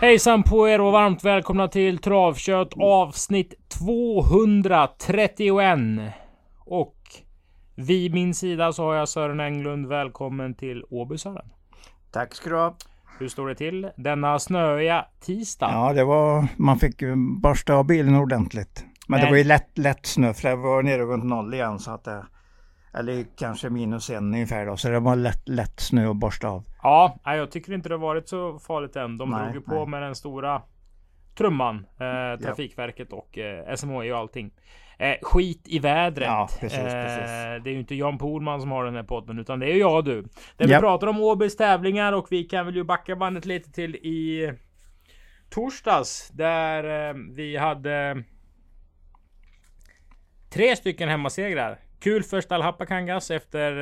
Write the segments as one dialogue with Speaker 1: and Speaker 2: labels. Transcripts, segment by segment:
Speaker 1: Hejsan på er och varmt välkomna till Travkött avsnitt 231. Och vid min sida så har jag Sören Englund. Välkommen till Åby Sören.
Speaker 2: Tack ska du ha.
Speaker 1: Hur står det till denna snöiga tisdag?
Speaker 2: Ja, det var, man fick borsta av bilen ordentligt. Men,
Speaker 1: Men-
Speaker 2: det var ju lätt, lätt snö för det var nere runt noll igen så att det, eller kanske minus en ungefär då, så det var lätt, lätt snö att borsta av.
Speaker 1: Ja, jag tycker inte det har varit så farligt än. De
Speaker 2: Nej,
Speaker 1: drog ju på
Speaker 2: nej.
Speaker 1: med den stora trumman. Eh, Trafikverket och eh, SMHI och allting. Eh, skit i vädret.
Speaker 2: Ja, precis,
Speaker 1: eh,
Speaker 2: precis.
Speaker 1: Det är ju inte Jan Pohlman som har den här podden, utan det är ju jag och du. Där vi
Speaker 2: Ja.
Speaker 1: pratar om Åbys tävlingar och vi kan väl ju backa bandet lite till i torsdags där eh, vi hade tre stycken hemmasegrar. Kul för Stallhappa Kangas efter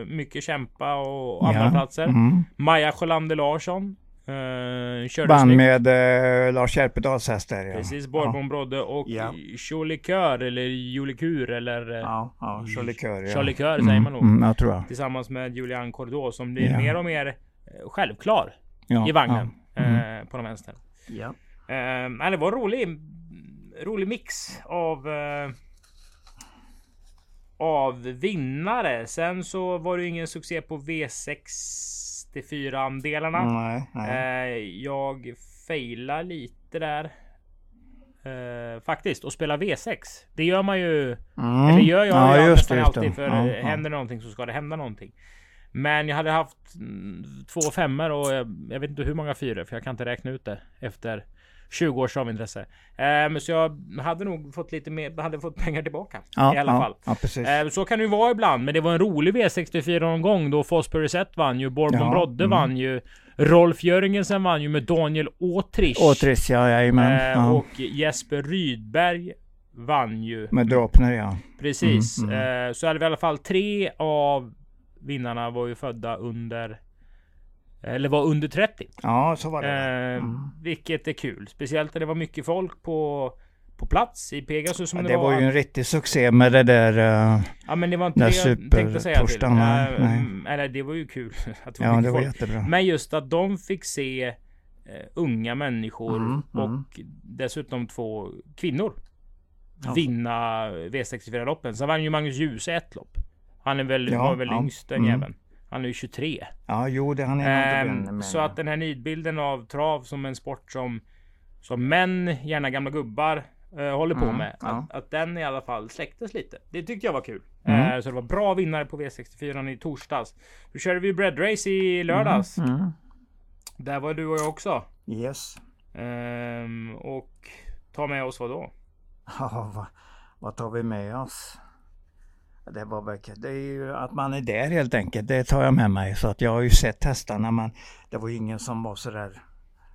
Speaker 1: eh, mycket kämpa och andra
Speaker 2: Ja.
Speaker 1: platser.
Speaker 2: Mm.
Speaker 1: Maja Sjölander Larsson. Eh, körde
Speaker 2: Vann
Speaker 1: snyggt.
Speaker 2: med eh, Lars Järpedals häst där ja.
Speaker 1: Precis, Bourbon Brodde och
Speaker 2: Ja.
Speaker 1: Cholikör eller Jolikur eller eh,
Speaker 2: Ja, ja, Charlie Kör. Ja.
Speaker 1: Charlie Kör säger man nog.
Speaker 2: Mm, jag tror jag.
Speaker 1: Tillsammans med Julian Cordeau som blir
Speaker 2: Ja.
Speaker 1: mer och mer eh, självklar
Speaker 2: Ja,
Speaker 1: i vagnen.
Speaker 2: Ja. Mm.
Speaker 1: Eh, på den vänster.
Speaker 2: Ja.
Speaker 1: Eh, det var en rolig, rolig mix av eh, av vinnare. Sen så var det ju ingen succé på V64-andelarna.
Speaker 2: Nej, nej.
Speaker 1: Eh, jag failar lite där. Eh, faktiskt. Och spela V6. Det gör man ju.
Speaker 2: Mm.
Speaker 1: Eller gör jag,
Speaker 2: Ja, just
Speaker 1: nästan alltid. För
Speaker 2: Ja, ja.
Speaker 1: händer någonting så ska det hända någonting. Men jag hade haft mm, två femmor och jag, jag vet inte hur många fyror. För jag kan inte räkna ut det efter 20 års travintresse. Eh, så jag hade nog fått lite mer, hade fått pengar tillbaka.
Speaker 2: ja,
Speaker 1: I alla
Speaker 2: ja,
Speaker 1: fall.
Speaker 2: Ja, precis.
Speaker 1: Eh, så kan det ju vara ibland, men det var en rolig V64-omgång då Fosbury Set vann ju, Bourbon
Speaker 2: Ja,
Speaker 1: Brodde
Speaker 2: mm.
Speaker 1: vann ju, Rolf Jörgensen vann ju med Daniel Åtrich.
Speaker 2: Åtris, ja, jajamän.
Speaker 1: Eh,
Speaker 2: ja.
Speaker 1: Och Jesper Rydberg vann ju.
Speaker 2: Med Dropner, ja.
Speaker 1: Precis.
Speaker 2: Mm,
Speaker 1: Eh, så hade vi i alla fall tre av vinnarna var ju födda under eller var under 30.
Speaker 2: Ja, så var det.
Speaker 1: Eh,
Speaker 2: Mm.
Speaker 1: Vilket är kul. Speciellt när det var mycket folk på, på plats i Pegasus. Som
Speaker 2: Ja,
Speaker 1: det,
Speaker 2: det
Speaker 1: var.
Speaker 2: var ju en riktig succé med det där. eh,
Speaker 1: Ja men det var inte det jag tänkte säga till.
Speaker 2: torsdagen, nej,
Speaker 1: mm, Eller det var ju kul att det var
Speaker 2: ja, det var
Speaker 1: folk.
Speaker 2: jättebra.
Speaker 1: Men just att de fick se eh, unga människor
Speaker 2: Mm,
Speaker 1: och
Speaker 2: mm.
Speaker 1: dessutom två kvinnor
Speaker 2: Ja.
Speaker 1: vinna V64-loppen. Sen vann ju Magnus Djuse ett lopp. Han är väl,
Speaker 2: Ja,
Speaker 1: var väl
Speaker 2: ja,
Speaker 1: yngst den
Speaker 2: mm.
Speaker 1: jäveln. Han är ju 23.
Speaker 2: Ja, jo, det han är
Speaker 1: Ehm,
Speaker 2: med.
Speaker 1: så att den här nidbilden av trav som en sport som som män, gärna gamla gubbar, eh, håller på
Speaker 2: Mm,
Speaker 1: med.
Speaker 2: ja.
Speaker 1: Att, att den i alla fall släcktes lite. Det tyckte jag var kul.
Speaker 2: Mm.
Speaker 1: Eh, så det var bra vinnare på V64 i torsdags. Då körde vi bread race i lördags.
Speaker 2: Mm.
Speaker 1: Där var du och jag också.
Speaker 2: Yes.
Speaker 1: Ehm, och ta med oss vad då?
Speaker 2: Ja, vad, vad tar vi med oss? Det, var väl, det är ju att man är där helt enkelt. Det tar jag med mig. Så att jag har ju sett hästarna men det var ju ingen som var sådär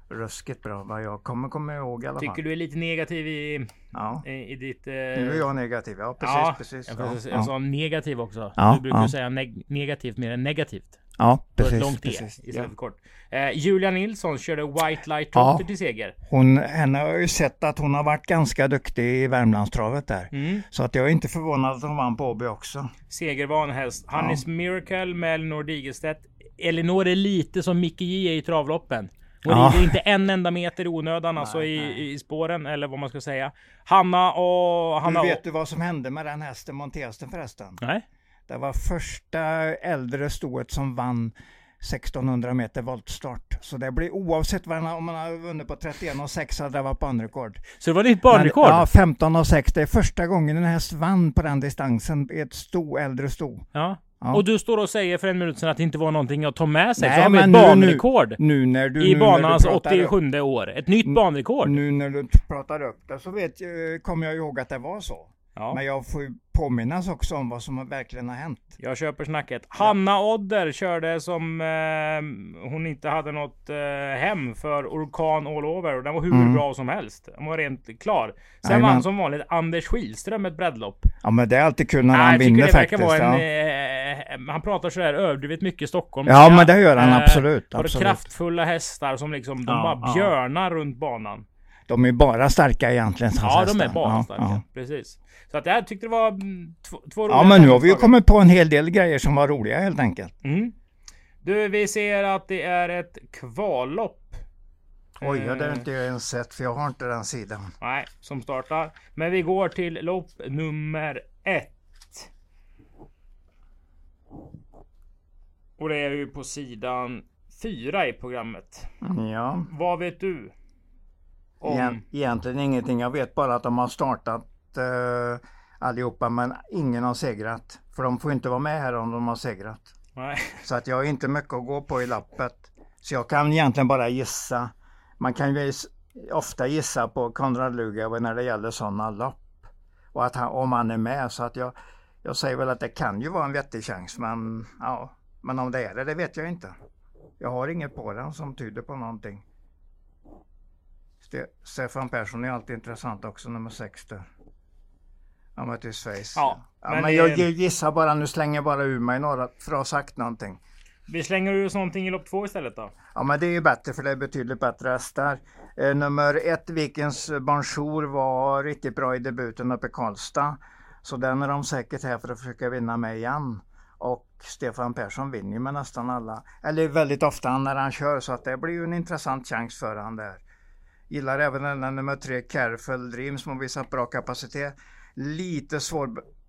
Speaker 2: ruskigt bra vad jag kommer komma ihåg i alla fall.
Speaker 1: Tycker du är lite negativ i,
Speaker 2: Ja.
Speaker 1: i, i ditt... eh,
Speaker 2: Nu är jag negativ. Ja, precis.
Speaker 1: ja,
Speaker 2: precis.
Speaker 1: Jag,
Speaker 2: Ja,
Speaker 1: jag,
Speaker 2: ja.
Speaker 1: sa negativ också.
Speaker 2: Ja,
Speaker 1: du brukar
Speaker 2: ja.
Speaker 1: säga neg- negativt mer än negativt.
Speaker 2: Ja
Speaker 1: På ett
Speaker 2: precis.
Speaker 1: långt T
Speaker 2: precis.
Speaker 1: istället
Speaker 2: Ja.
Speaker 1: för kort. Eh, Julia Nilsson körde White Light
Speaker 2: Ja.
Speaker 1: Trotter till seger.
Speaker 2: Hon, henne har jag ju sett att hon har varit ganska duktig i Värmlandstravet där.
Speaker 1: Mm.
Speaker 2: Så att jag är inte förvånad att hon vann på Åby också.
Speaker 1: Segervan häst. Hannes Miracle med Elinor Digelstedt. Elinor är lite som Micke J är i travloppen. Hon
Speaker 2: Ja.
Speaker 1: rider inte en enda meter i onödan alltså
Speaker 2: Nej,
Speaker 1: i,
Speaker 2: nej.
Speaker 1: i spåren eller vad man ska säga. Hanna och... Hanna
Speaker 2: Du vet du vad som hände med den hästen, monterhästen förresten?
Speaker 1: Nej?
Speaker 2: Det var första äldre stoet som vann 1600 meter voltstart. Så det blir oavsett vad om man har vunnit på 31 och 6 hade det varit banrekord.
Speaker 1: Så det var ditt banrekord?
Speaker 2: Men, Ja, 15 och 6. Det är första gången en häst vann på den distansen i ett sto, äldre sto.
Speaker 1: Ja.
Speaker 2: Ja.
Speaker 1: Och du står och säger för en minut sedan att det inte var någonting att ta med sig.
Speaker 2: Nej,
Speaker 1: så har vi ett
Speaker 2: nu-
Speaker 1: banrekord.
Speaker 2: Nu när du...
Speaker 1: I
Speaker 2: nu
Speaker 1: banans
Speaker 2: när du pratar upp-
Speaker 1: 87 år. Ett nytt banrekord.
Speaker 2: Nu när du pratar upp det så vet, kommer jag ihåg att det var så.
Speaker 1: Ja.
Speaker 2: Men jag får ju påminnas också om vad som verkligen har hänt.
Speaker 1: Jag köper snacket. Hanna Odder körde som eh, hon inte hade något eh, hem för orkan all over och den var hur
Speaker 2: Mm.
Speaker 1: bra som helst. Den var rent klar. Sen vann som vanligt Anders Skilström ett breddlopp.
Speaker 2: Ja men det är alltid kul när
Speaker 1: Nej,
Speaker 2: han vinner
Speaker 1: det
Speaker 2: faktiskt.
Speaker 1: vara en...
Speaker 2: ja.
Speaker 1: Eh, han pratar sådär överdrivet mycket Stockholm.
Speaker 2: Ja, men det gör han absolut,
Speaker 1: Var det
Speaker 2: absolut.
Speaker 1: kraftfulla hästar som liksom, de
Speaker 2: Ja,
Speaker 1: bara
Speaker 2: ja.
Speaker 1: björnar runt banan.
Speaker 2: De är bara starka egentligen.
Speaker 1: Ja, de är bara
Speaker 2: ja,
Speaker 1: starka.
Speaker 2: Ja.
Speaker 1: Precis. Så att jag tyckte det var mm, två, två roliga
Speaker 2: ja men nu har vi ju kommit på en hel del grejer som var roliga helt enkelt.
Speaker 1: Mm. Du, vi ser att det är ett kvallopp
Speaker 2: Oj, det har
Speaker 1: Eh,
Speaker 2: inte jag ens sett för jag har inte den sidan.
Speaker 1: Nej, som startar. Men vi går till lopp nummer ett. Och det är ju på sidan fyra i programmet.
Speaker 2: Ja,
Speaker 1: Vad vet du? Om...
Speaker 2: Egent, egentligen ingenting. Jag vet bara att de har startat eh, allihopa men ingen har segrat. För de får inte vara med här om de har segrat.
Speaker 1: Nej.
Speaker 2: Så att jag har inte mycket att gå på i lappet. Så jag kan egentligen bara gissa. Man kan ju ofta gissa på Konrad Lugauer när det gäller sådana lopp. Och att han, om han är med. Så att jag, jag säger väl att det kan ju vara en vettig chans. Men, ja, men om det är det, det vet jag inte. Jag har inget på den som tyder på någonting. Ste- Stefan Persson är alltid intressant också, nummer 6 där. Han mötte ju Schweiz.
Speaker 1: Ja,
Speaker 2: ja,
Speaker 1: men
Speaker 2: men, jag gissar bara, nu slänger jag bara ur mig några för att ha sagt någonting.
Speaker 1: Vi slänger ur oss någonting i lopp två istället då.
Speaker 2: Ja men det är ju bättre för det är betydligt bättre hästar. Eh, nummer ett, Vikens Bonjour, var riktigt bra i debuten uppe i Karlstad. Så den är de säkert här för att försöka vinna med igen. Och Stefan Persson vinner ju med nästan alla, eller väldigt ofta när han kör så att det blir ju en intressant chans för han där. Gillar även denna nummer tre, Careful Dream som har visat bra kapacitet. Lite svår,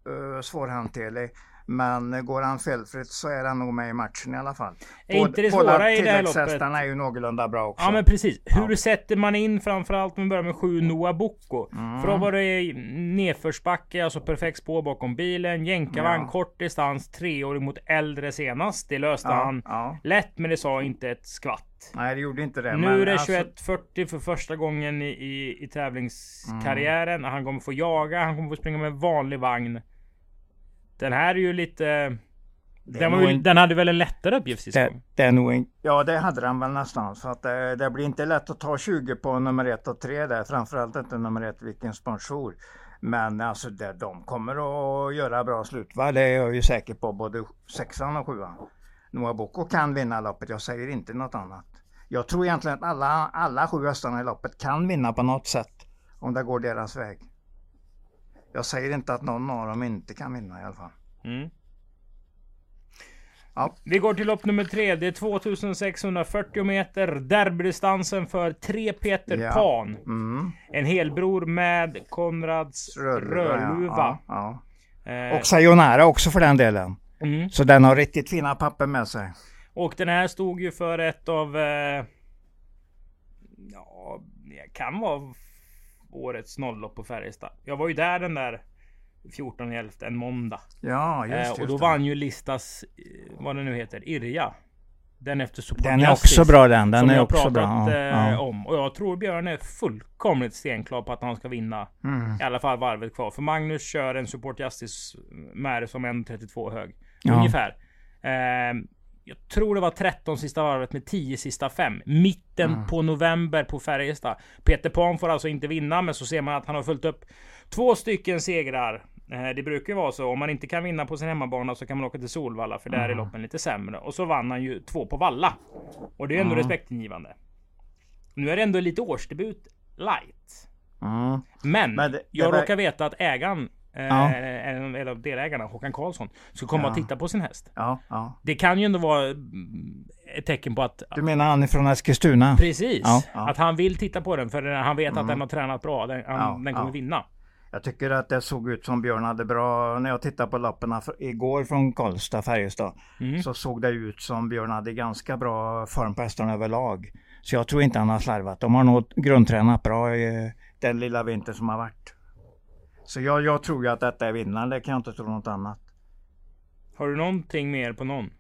Speaker 2: uh, svårhanterlig. Men går han felfritt så är han nog med i matchen i alla fall.
Speaker 1: Är inte det svåra i det här
Speaker 2: tilläggshästarna är ju någorlunda bra också.
Speaker 1: Ja men precis. Hur sätter man in framförallt om vi börjar med 7 Noah Bocco?
Speaker 2: Mm.
Speaker 1: För då var det nedförsbacke, alltså perfekt spår bakom bilen. Jänkarvagn,
Speaker 2: Ja.
Speaker 1: kort distans, treåring mot äldre senast. Det löste
Speaker 2: ja,
Speaker 1: han
Speaker 2: ja.
Speaker 1: lätt, men det sa inte ett skvatt.
Speaker 2: Nej det gjorde inte det.
Speaker 1: Nu är det
Speaker 2: alltså-
Speaker 1: 21.40 för första gången i, i, i tävlingskarriären. Han kommer få jaga, han kommer få springa med vanlig vagn. Den här är ju lite... Den, ju,
Speaker 2: en-
Speaker 1: den hade väl en lättare uppgift sist
Speaker 2: Det, det är nog en, ja det hade den väl nästan. Så att det, det blir inte lätt att ta 20 på nummer 1 och 3 där. Framförallt inte nummer 1 vilken sponsor. Men alltså det, de kommer att göra bra slut. Va? Det är jag ju säker på. Både sexan och sjuan. Noah Boko kan vinna loppet. Jag säger inte något annat. Jag tror egentligen att alla, alla sju hästarna i loppet kan vinna på något sätt. Om det går deras väg. Jag säger inte att någon av dem inte kan vinna i alla fall.
Speaker 1: Mm.
Speaker 2: Ja.
Speaker 1: Vi går till lopp nummer tre. Det är 2640 meter. Derbydistansen för 3 Peter
Speaker 2: Ja.
Speaker 1: Pan.
Speaker 2: Mm.
Speaker 1: En helbror med Konrads Rödluva.
Speaker 2: Ja, ja.
Speaker 1: Eh,
Speaker 2: Och Sayonara också för den delen.
Speaker 1: mm.
Speaker 2: Så den har riktigt fina papper med sig.
Speaker 1: Och den här stod ju för ett av... Eh, ja, det kan vara årets nolllopp på Färjestad. Jag var ju där den där 14 11 en måndag.
Speaker 2: Ja, just,
Speaker 1: Eh,
Speaker 2: just
Speaker 1: och då
Speaker 2: det.
Speaker 1: vann ju Listas, eh, vad det nu heter, Irja. Den efter Support
Speaker 2: Den är också bra den. Den är också
Speaker 1: pratat
Speaker 2: bra.
Speaker 1: Eh,
Speaker 2: ja.
Speaker 1: om. Och jag tror Björn är fullkomligt stenklar på att han ska vinna.
Speaker 2: Mm.
Speaker 1: I alla fall varvet kvar. För Magnus kör en Support Justice med det som en 32 hög.
Speaker 2: Ja.
Speaker 1: Ungefär. Eh, jag tror det var 13 sista varvet med 10 sista fem. Mitten
Speaker 2: Mm.
Speaker 1: på november på Färjestad. Peter Pan får alltså inte vinna, men så ser man att han har följt upp två stycken segrar. Eh, Det brukar ju vara så. Om man inte kan vinna på sin hemmabana så kan man åka till Solvalla, för där är
Speaker 2: Mm.
Speaker 1: loppen lite sämre. Och så vann han ju två på Valla. Och det är ändå
Speaker 2: Mm.
Speaker 1: respektingivande. Nu är det ändå lite årsdebut light.
Speaker 2: Mm.
Speaker 1: Men,
Speaker 2: Men det- det
Speaker 1: jag
Speaker 2: var-
Speaker 1: råkar veta att ägaren,
Speaker 2: Ja.
Speaker 1: en en av delägarna, Håkan Karlsson, ska komma
Speaker 2: Ja.
Speaker 1: och titta på sin häst.
Speaker 2: Ja, ja.
Speaker 1: Det kan ju ändå vara mm, ett tecken på att
Speaker 2: Du menar han är från Eskilstuna?
Speaker 1: Precis! Att han vill titta på den för han vet att
Speaker 2: Mm.
Speaker 1: den har tränat bra. Den, han, den kommer vinna.
Speaker 2: Jag tycker att det såg ut som Björn hade bra, när jag tittade på loppen igår från Karlstad, Färjestad,
Speaker 1: Mm.
Speaker 2: så såg det ut som Björn hade ganska bra form på hästarna överlag. Så jag tror inte han har slarvat. De har nog grundtränat bra i den lilla vinter som har varit. Så jag, jag tror ju att detta är vinnaren, det kan jag inte tro något annat.
Speaker 1: Har du någonting mer på någon?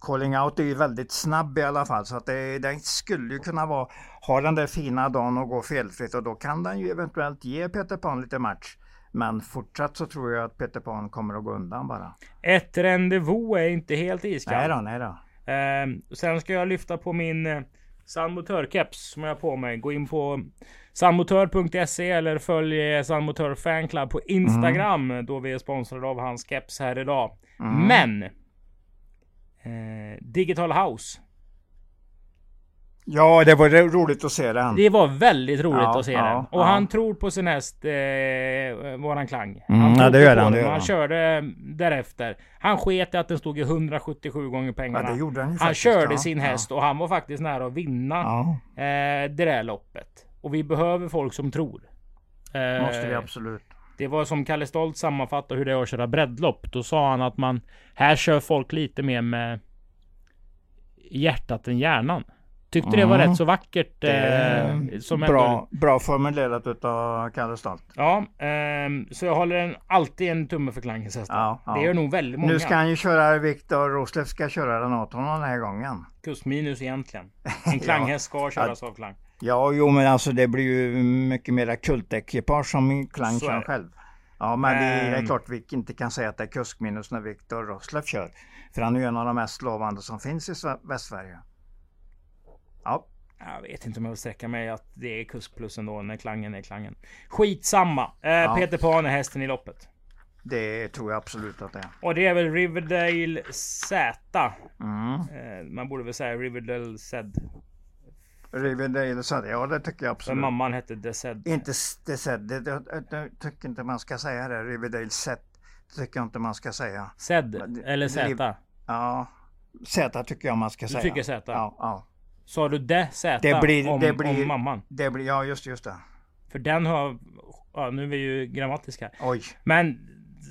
Speaker 2: Calling Out är ju väldigt snabb i alla fall så att det, den skulle ju kunna vara, ha den där fina dagen och gå felfritt och då kan den ju eventuellt ge Peter Pan lite match. Men fortsatt så tror jag att Peter Pan kommer att gå undan bara.
Speaker 1: Ett rendezvous är inte helt iskallt.
Speaker 2: Nej då, nej då.
Speaker 1: Ehm, sen ska jag lyfta på min eh, Sandmotör-keps som jag har på mig. Gå in på sandmotör.se eller följ Sandmotör Fanclub på Instagram då vi är sponsrade av hans keps här idag.
Speaker 2: Mm.
Speaker 1: Men! Eh, Digital House.
Speaker 2: Ja, det var roligt att se den.
Speaker 1: Det var väldigt roligt
Speaker 2: Ja,
Speaker 1: att se
Speaker 2: ja,
Speaker 1: den. Och
Speaker 2: ja.
Speaker 1: han tror på sin häst, eh, våran klang.
Speaker 2: Mm, ja, det gör han, det gör
Speaker 1: Han körde därefter. Han sket i att den stod i 177 gånger pengarna.
Speaker 2: han ju
Speaker 1: han
Speaker 2: faktiskt,
Speaker 1: körde sin häst och han var faktiskt nära att vinna eh, det där loppet. Och vi behöver folk som tror. Eh,
Speaker 2: måste vi absolut.
Speaker 1: Det var som Kalle Stolt sammanfattade hur det är att köra breddlopp. Då sa han att man här kör folk lite mer med hjärtat än hjärnan. Tyckte det var
Speaker 2: Mm.
Speaker 1: rätt så vackert.
Speaker 2: Det
Speaker 1: Eh, som ändå-
Speaker 2: bra, bra formulerat utav Kalle Stolt.
Speaker 1: Ja, ehm, så jag håller en, alltid en tumme för Klangens hästar.
Speaker 2: Ja, ja.
Speaker 1: Det gör nog väldigt många.
Speaker 2: Nu ska han ju köra, Viktor Roslev ska köra den åt honom den här gången.
Speaker 1: Kustminus egentligen. En klanghäst ska köras av Klang.
Speaker 2: Ja, jo men alltså det blir ju mycket mera kultekipage som Klang kör själv. Ja men det är
Speaker 1: Ehm.
Speaker 2: klart vi inte kan säga att det är kuskminus när Viktor Roslev kör. För han är ju en av de mest lovande som finns i Sve- Västsverige. Ja,
Speaker 1: Jag vet inte om jag vill sträcka mig att det är kusk plus ändå när Klangen är Klangen. Skitsamma. Eh,
Speaker 2: Ja.
Speaker 1: Peter Pan är hästen i loppet.
Speaker 2: det tror jag absolut att det är.
Speaker 1: Och det är väl Riverdale Z.
Speaker 2: Mm.
Speaker 1: Eh, man borde väl säga Riverdale Z.
Speaker 2: Riverdale så ja det tycker jag
Speaker 1: För
Speaker 2: absolut.
Speaker 1: mamman hette The Z.
Speaker 2: Inte det sedd, det, det, det, det tycker inte man ska säga det. Riverdale set tycker jag inte man ska säga.
Speaker 1: Z eller
Speaker 2: det-
Speaker 1: Z.
Speaker 2: Ja, Z tycker jag man ska
Speaker 1: Du
Speaker 2: säga.
Speaker 1: tycker Z?
Speaker 2: Ja, ja.
Speaker 1: Sa du det Z
Speaker 2: Det blir-
Speaker 1: om,
Speaker 2: det blir-
Speaker 1: om mamman?
Speaker 2: Det blir, ja just, just det.
Speaker 1: För den har... Ja, nu är vi ju grammatiska.
Speaker 2: Oj.
Speaker 1: Men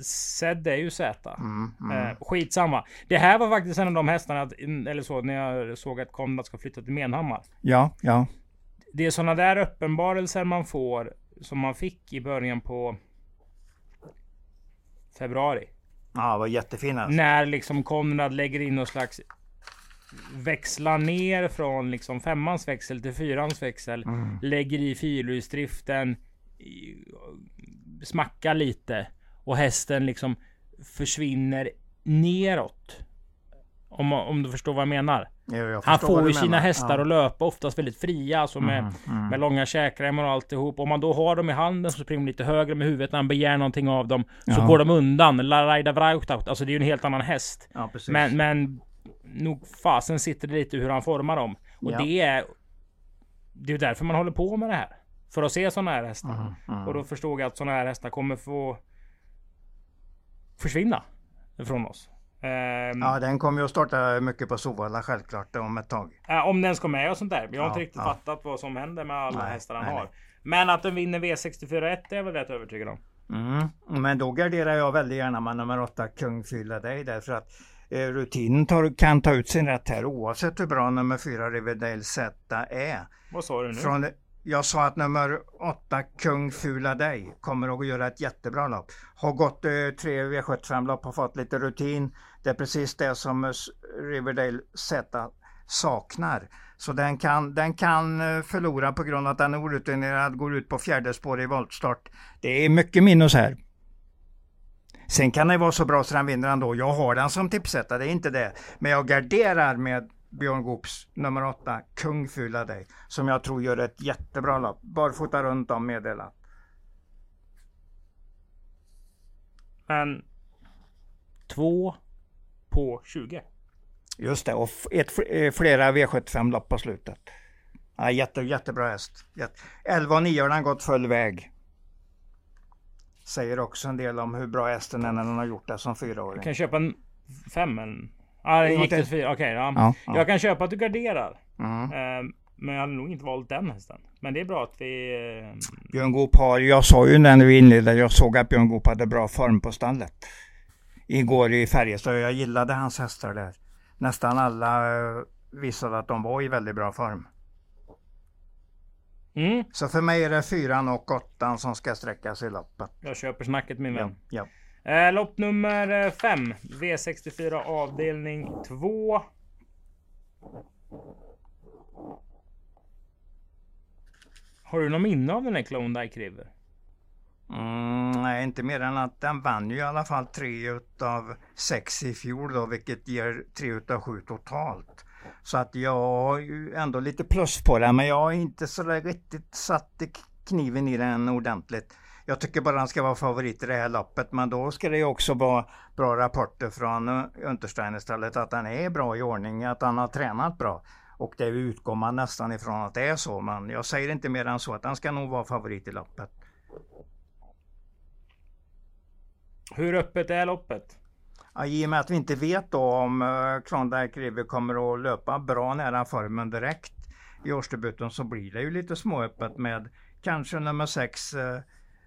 Speaker 1: Zed är ju Z.
Speaker 2: Mm, mm.
Speaker 1: Eh, skitsamma. Det här var faktiskt en av de hästarna, att- eller så, när jag såg att Konrad ska flytta till Menhammar.
Speaker 2: Ja, ja.
Speaker 1: Det är sådana där uppenbarelser man får, som man fick i början på februari.
Speaker 2: Ja, det var jättefin alltså.
Speaker 1: När liksom Konrad lägger in någon slags växlar ner från liksom femmans växel till fyrans växel.
Speaker 2: Mm.
Speaker 1: Lägger i fyrhjulsdriften. Smackar lite. Och hästen liksom försvinner neråt. Om, om du förstår vad jag menar.
Speaker 2: Jag
Speaker 1: Han får ju sina
Speaker 2: menar.
Speaker 1: hästar
Speaker 2: ja.
Speaker 1: att löpa oftast väldigt fria. Alltså med,
Speaker 2: Mm, mm.
Speaker 1: med långa käkremmar och alltihop. Om man då har dem i handen så springer de lite högre med huvudet när han begär någonting av dem. Så
Speaker 2: Ja.
Speaker 1: går de undan. La Raida Vrauchtaut. Alltså det är ju en helt annan häst.
Speaker 2: Ja.
Speaker 1: Men, men nog fasen sitter det lite hur han formar dem. Och
Speaker 2: Ja.
Speaker 1: det är Det är därför man håller på med det här. För att se sådana här hästar.
Speaker 2: Mm, mm.
Speaker 1: Och då förstod jag att sådana här hästar kommer få försvinna från oss. Ehm,
Speaker 2: Ja, den kommer ju att starta mycket på Sovalla självklart om ett tag.
Speaker 1: äh, om den ska med och sånt där. Jag har
Speaker 2: Ja,
Speaker 1: inte riktigt
Speaker 2: ja.
Speaker 1: fattat vad som händer med alla
Speaker 2: Nej,
Speaker 1: hästar han
Speaker 2: nej,
Speaker 1: har.
Speaker 2: nej.
Speaker 1: Men att den vinner V64-1 är jag väl rätt övertygad om.
Speaker 2: Mm. Men då garderar jag väldigt gärna med nummer åtta Kung Fylla dig därför att rutinen tar, kan ta ut sin rätt här oavsett hur bra nummer fyra Riverdale Z är.
Speaker 1: Vad sa du nu?
Speaker 2: Från, jag sa att nummer åtta Kung Fula dig kommer att göra ett jättebra lopp. Har gått eh, tre V75 lopp, har fått lite rutin. Det är precis det som eh, Riverdale Z saknar. Så den kan, den kan eh, förlora på grund av att den är orutinerad, går ut på fjärde spår i voltstart. Det är mycket minus här. Sen kan det vara så bra så den vinner ändå. Jag har den som tipsetta, det är inte det. Men jag garderar med Björn Goops nummer åtta, Kung Fylla dig. Som jag tror gör ett jättebra lopp. Barfota runt om meddelat.
Speaker 1: Men... Två på 20.
Speaker 2: Just det, och ett, eh, flera V75 lopp på slutet. Ja, jätte, jättebra häst. Jätte. 11 och 9 har den gått full väg. Säger också en del om hur bra hästen är när den har gjort det som fyraåring.
Speaker 1: Kan jag köpa en fem? En... Ja, det
Speaker 2: En
Speaker 1: gick till fyra. Okej, ja.
Speaker 2: Ja, ja.
Speaker 1: Jag kan köpa att du garderar.
Speaker 2: Mm.
Speaker 1: Ehm, men jag hade nog inte valt den hästen. Men det är bra att vi... ehm,
Speaker 2: Björn Goop har, jag sa ju när vi inledde, jag såg att Björn Goop hade bra form på stallet. Igår i Färjestad, jag gillade hans hästar där. Nästan alla eh, visade att de var i väldigt bra form.
Speaker 1: Mm,
Speaker 2: Så för mig är det fyran och åttan som ska sträckas i loppet.
Speaker 1: jag köper snacket min
Speaker 2: Ja,
Speaker 1: vän.
Speaker 2: ja.
Speaker 1: Eh, lopp nummer 5. V64 avdelning 2. Har du någon minne av den här Klondike River?
Speaker 2: Mm, nej, inte mer än att den vann ju i alla fall tre utav sex i fjol då, vilket ger tre utav sju totalt. Så att jag har ju ändå lite plus på den, men jag har inte så där riktigt satt kniven i den ordentligt. Jag tycker bara han ska vara favorit i det här loppet, men då ska det ju också vara bra rapporter från uh, Untersteiner att han är bra i ordning, att han har tränat bra. Och det utgår man nästan ifrån att det är så. Men jag säger inte mer än så att han ska nog vara favorit i loppet.
Speaker 1: Hur öppet är loppet?
Speaker 2: Ja, I och med att vi inte vet då om uh, Klondike River kommer att löpa bra nära formen direkt i årsdebuten så blir det ju lite småöppet med kanske nummer 6 uh, eh,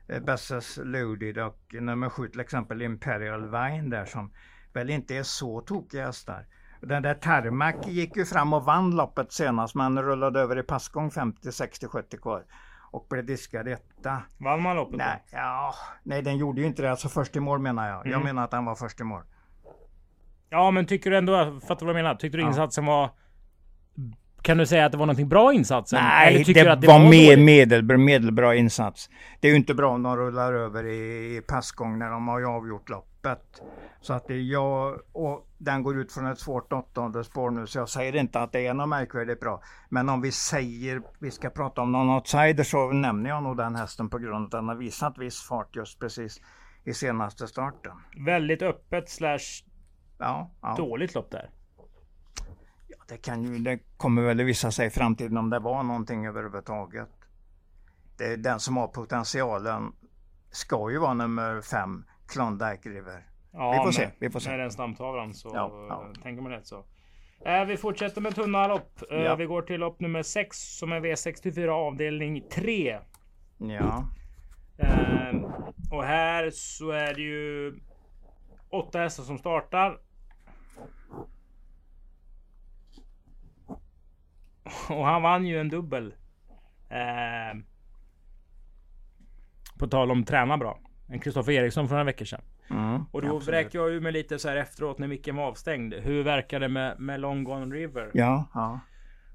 Speaker 2: eh, Besses Loaded och nummer 7 till exempel Imperial Vine där som väl inte är så tokiga hästar. Den där Tarmac gick ju fram och vann loppet senast men rullade över i passgång 50, 60, 70 kvar och blev diskad etta.
Speaker 1: Vann man loppet?
Speaker 2: Nej, ja, nej, den gjorde ju inte det. Alltså först i mål menar jag. Mm. Jag menar att den var först i mål.
Speaker 1: Ja, men tycker du ändå, fattar du vad jag menar? Tyckte du insatsen var kan du säga att det var någonting bra insats?
Speaker 2: Nej, det, det, var, var mer medelbra, medelbra insats. Det är ju inte bra om de rullar över i, i passgång när de har ju avgjort loppet. Så att det är jag och den går ut från ett svårt åttonde spår nu så jag säger inte att det är något märkvärdigt bra. Men om vi säger vi ska prata om någon outsider så nämner jag nog den hästen på grund av att den har visat viss fart just precis i senaste starten.
Speaker 1: Väldigt öppet slash ja, ja. dåligt lopp där.
Speaker 2: Ja, det, kan ju, det kommer väl visa sig i framtiden om det var någonting överhuvudtaget. Det är den som har potentialen ska ju vara nummer fem, Klondike River.
Speaker 1: Ja, vi får med, se. Vi får se. Med den stamtavlan så ja, ja. tänker man rätt så. Eh, vi fortsätter med tunna lopp. Eh, ja. Vi går till lopp nummer 6 som är V64 avdelning 3.
Speaker 2: Ja.
Speaker 1: Eh, och här så är det ju åtta hästar som startar. Och han vann ju en dubbel. Eh, på tal om träna bra. En Kristoffer Eriksson för några veckor sedan. Mm, och då vräkte jag ju mig lite så här efteråt när micken var avstängd. Hur verkar det med, med Long Gone River?
Speaker 2: Ja, ja.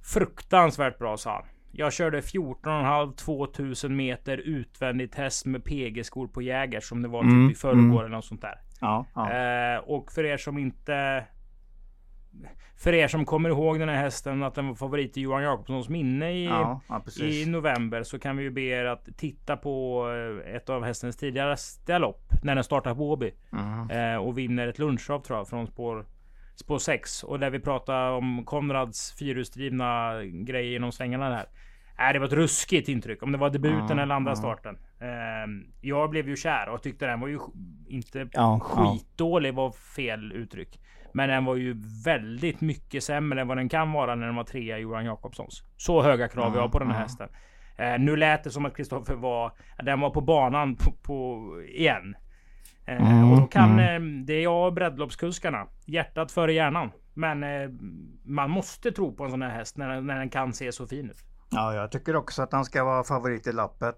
Speaker 1: Fruktansvärt bra sa han. Jag körde 14,5 2000 meter utvändigt häst med PG-skor på Jäger som det var typ mm, i förrgår mm. eller något sånt där.
Speaker 2: Ja, ja.
Speaker 1: Eh, och för er som inte för er som kommer ihåg den här hästen att den var favorit i Johan Jakobssons minne i, ja, i november så kan vi ju be er att titta på eh, ett av hästens tidigare lopp när den startar på Åby. Mm. Eh, och vinner ett lunchrav tror jag från spår spår 6 och där vi pratar om Konrads fyrhjulsdrivna grejer genom svängarna där. Äh, det var ett ruskigt intryck. Om det var debuten mm, eller andra mm. starten. Eh, jag blev ju kär och tyckte den var ju inte ja, skitdålig var fel uttryck. Men den var ju väldigt mycket sämre än vad den kan vara när den var trea Johan Jakobssons. Så höga krav vi har på den här hästen. Eh, nu lät det som att Kristoffer var, den var på banan på, på igen. Eh, mm, och då kan, mm. det är jag och breddloppskuskarna. Hjärtat före hjärnan. Men man måste tro på en sån här häst när, när den kan se så fin ut.
Speaker 2: Ja, jag tycker också att han ska vara favorit i loppet.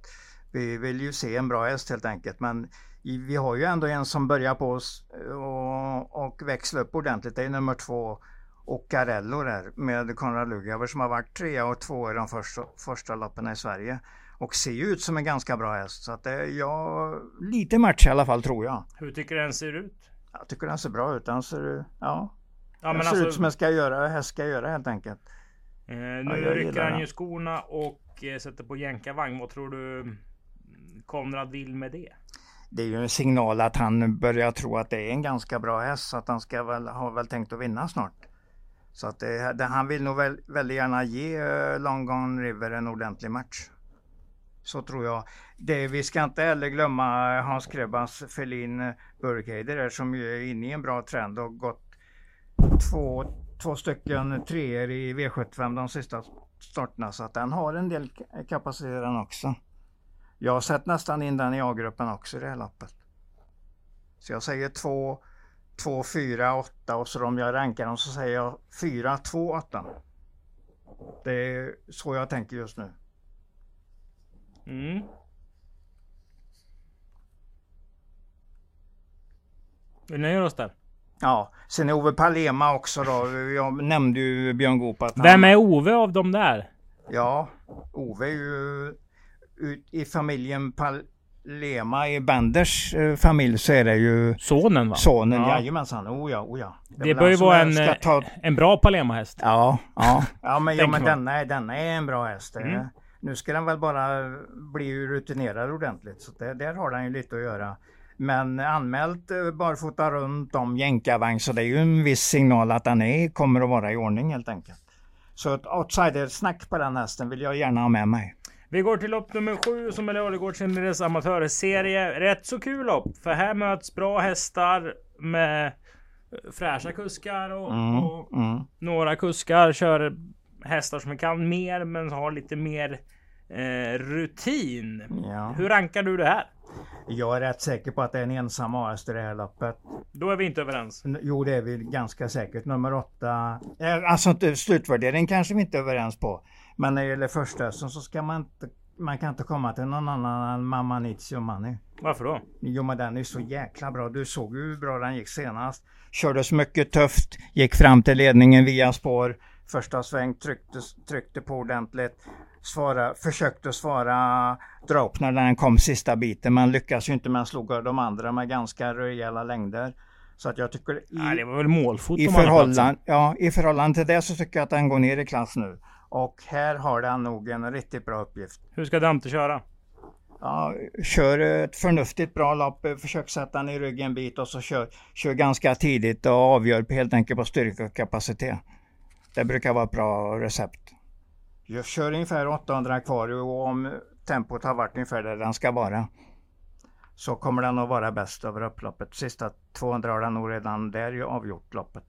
Speaker 2: Vi vill ju se en bra häst helt enkelt. Men vi har ju ändå en som börjar på oss eh, och, och växla upp ordentligt. Det är nummer två Ocarello där med Konrad Lugauer som har varit trea och två i de första, första loppen i Sverige. Och ser ju ut som en ganska bra häst. Så att det, ja, lite match i alla fall tror jag.
Speaker 1: Hur tycker du den ser ut?
Speaker 2: Jag tycker den ser bra ut. Den ser, ja, ja den ser alltså, ut som en ska göra, häst ska göra helt enkelt.
Speaker 1: Eh, nu ja, rycker han ju skorna och eh, sätter på jänkarvagn. Vad tror du Konrad vill med det?
Speaker 2: det är ju en signal att han börjar tro att det är en ganska bra häst så att han ska väl, har väl tänkt att vinna snart. Så att det, det, han vill nog väl, väldigt gärna ge uh, Long Gone River en ordentlig match. Så tror jag. Det, vi ska inte heller glömma Hans Krebas Felin Burkheider som ju är inne i en bra trend och gått två, två stycken treor i V75 de sista starterna så att den har en del kapacitet den också. Jag har sett nästan in den i A-gruppen också i det här loppet. Så jag säger 2, 2, 4, 8 och så om jag rankar dem så säger jag 4, 2, 8. Det är så jag tänker just nu.
Speaker 1: Mm. Vi nöjer oss där.
Speaker 2: Ja, sen är Ove Palema också då. Jag nämnde ju Björn Goop att
Speaker 1: Vem är Ove av dem där?
Speaker 2: Ja, Ove är ju ut i familjen Palema, i Benders eh, familj så är det ju
Speaker 1: Sonen va?
Speaker 2: Sonen, ja. jajamensan. Oh ja, oh ja.
Speaker 1: Det, det bör ju vara en, eh, ta... en bra Palema-häst.
Speaker 2: Ja, ja. ja men, ja, men denna, denna är en bra häst. Mm. Nu ska den väl bara bli rutinerad ordentligt. Så det, där har den ju lite att göra. Men anmält eh, barfota runt om jänkarvagn så det är ju en viss signal att den är, kommer att vara i ordning helt enkelt. Så ett outsider-snack på den hästen vill jag gärna ha med mig.
Speaker 1: Vi går till lopp nummer sju som är Ladugårdsinderes amatörserie. Rätt så kul lopp. För här möts bra hästar med fräscha kuskar och,
Speaker 2: Mm,
Speaker 1: och
Speaker 2: mm.
Speaker 1: några kuskar kör hästar som kan mer men har lite mer eh, rutin.
Speaker 2: Ja.
Speaker 1: Hur rankar du det här?
Speaker 2: Jag är rätt säker på att det är en ensam AS i det här loppet.
Speaker 1: Då är vi inte överens.
Speaker 2: N- Jo, det är vi ganska säkert. Nummer åtta. Eh, Alltså slutvärdering kanske vi inte är överens på. Men när det gäller första så ska man inte man kan inte komma till någon annan än Mamma Nizio Money.
Speaker 1: Varför då?
Speaker 2: Jo men den är så jäkla bra. Du såg ju hur bra den gick senast. Kördes mycket tufft. Gick fram till ledningen via spår. Första sväng tryckte, tryckte på ordentligt. Svara, försökte svara dra upp när den kom sista biten. Men lyckas ju inte men slog de andra med ganska rejäla längder. Så att jag tycker i,
Speaker 1: Nej, det var väl målfot
Speaker 2: i, förhållande, ja, I förhållande till det så tycker jag att den går ner i klass nu. Och här har den nog en riktigt bra uppgift.
Speaker 1: Hur ska Dante köra?
Speaker 2: Ja, kör ett förnuftigt bra lopp, försök sätta den i ryggen en bit och så kör, kör ganska tidigt och avgör helt enkelt på styrka och kapacitet. Det brukar vara ett bra recept. Jag kör ungefär 800 kvar och om tempot har varit ungefär där den ska vara så kommer den att vara bäst över upploppet. Sista 200 har den nog redan där avgjort loppet.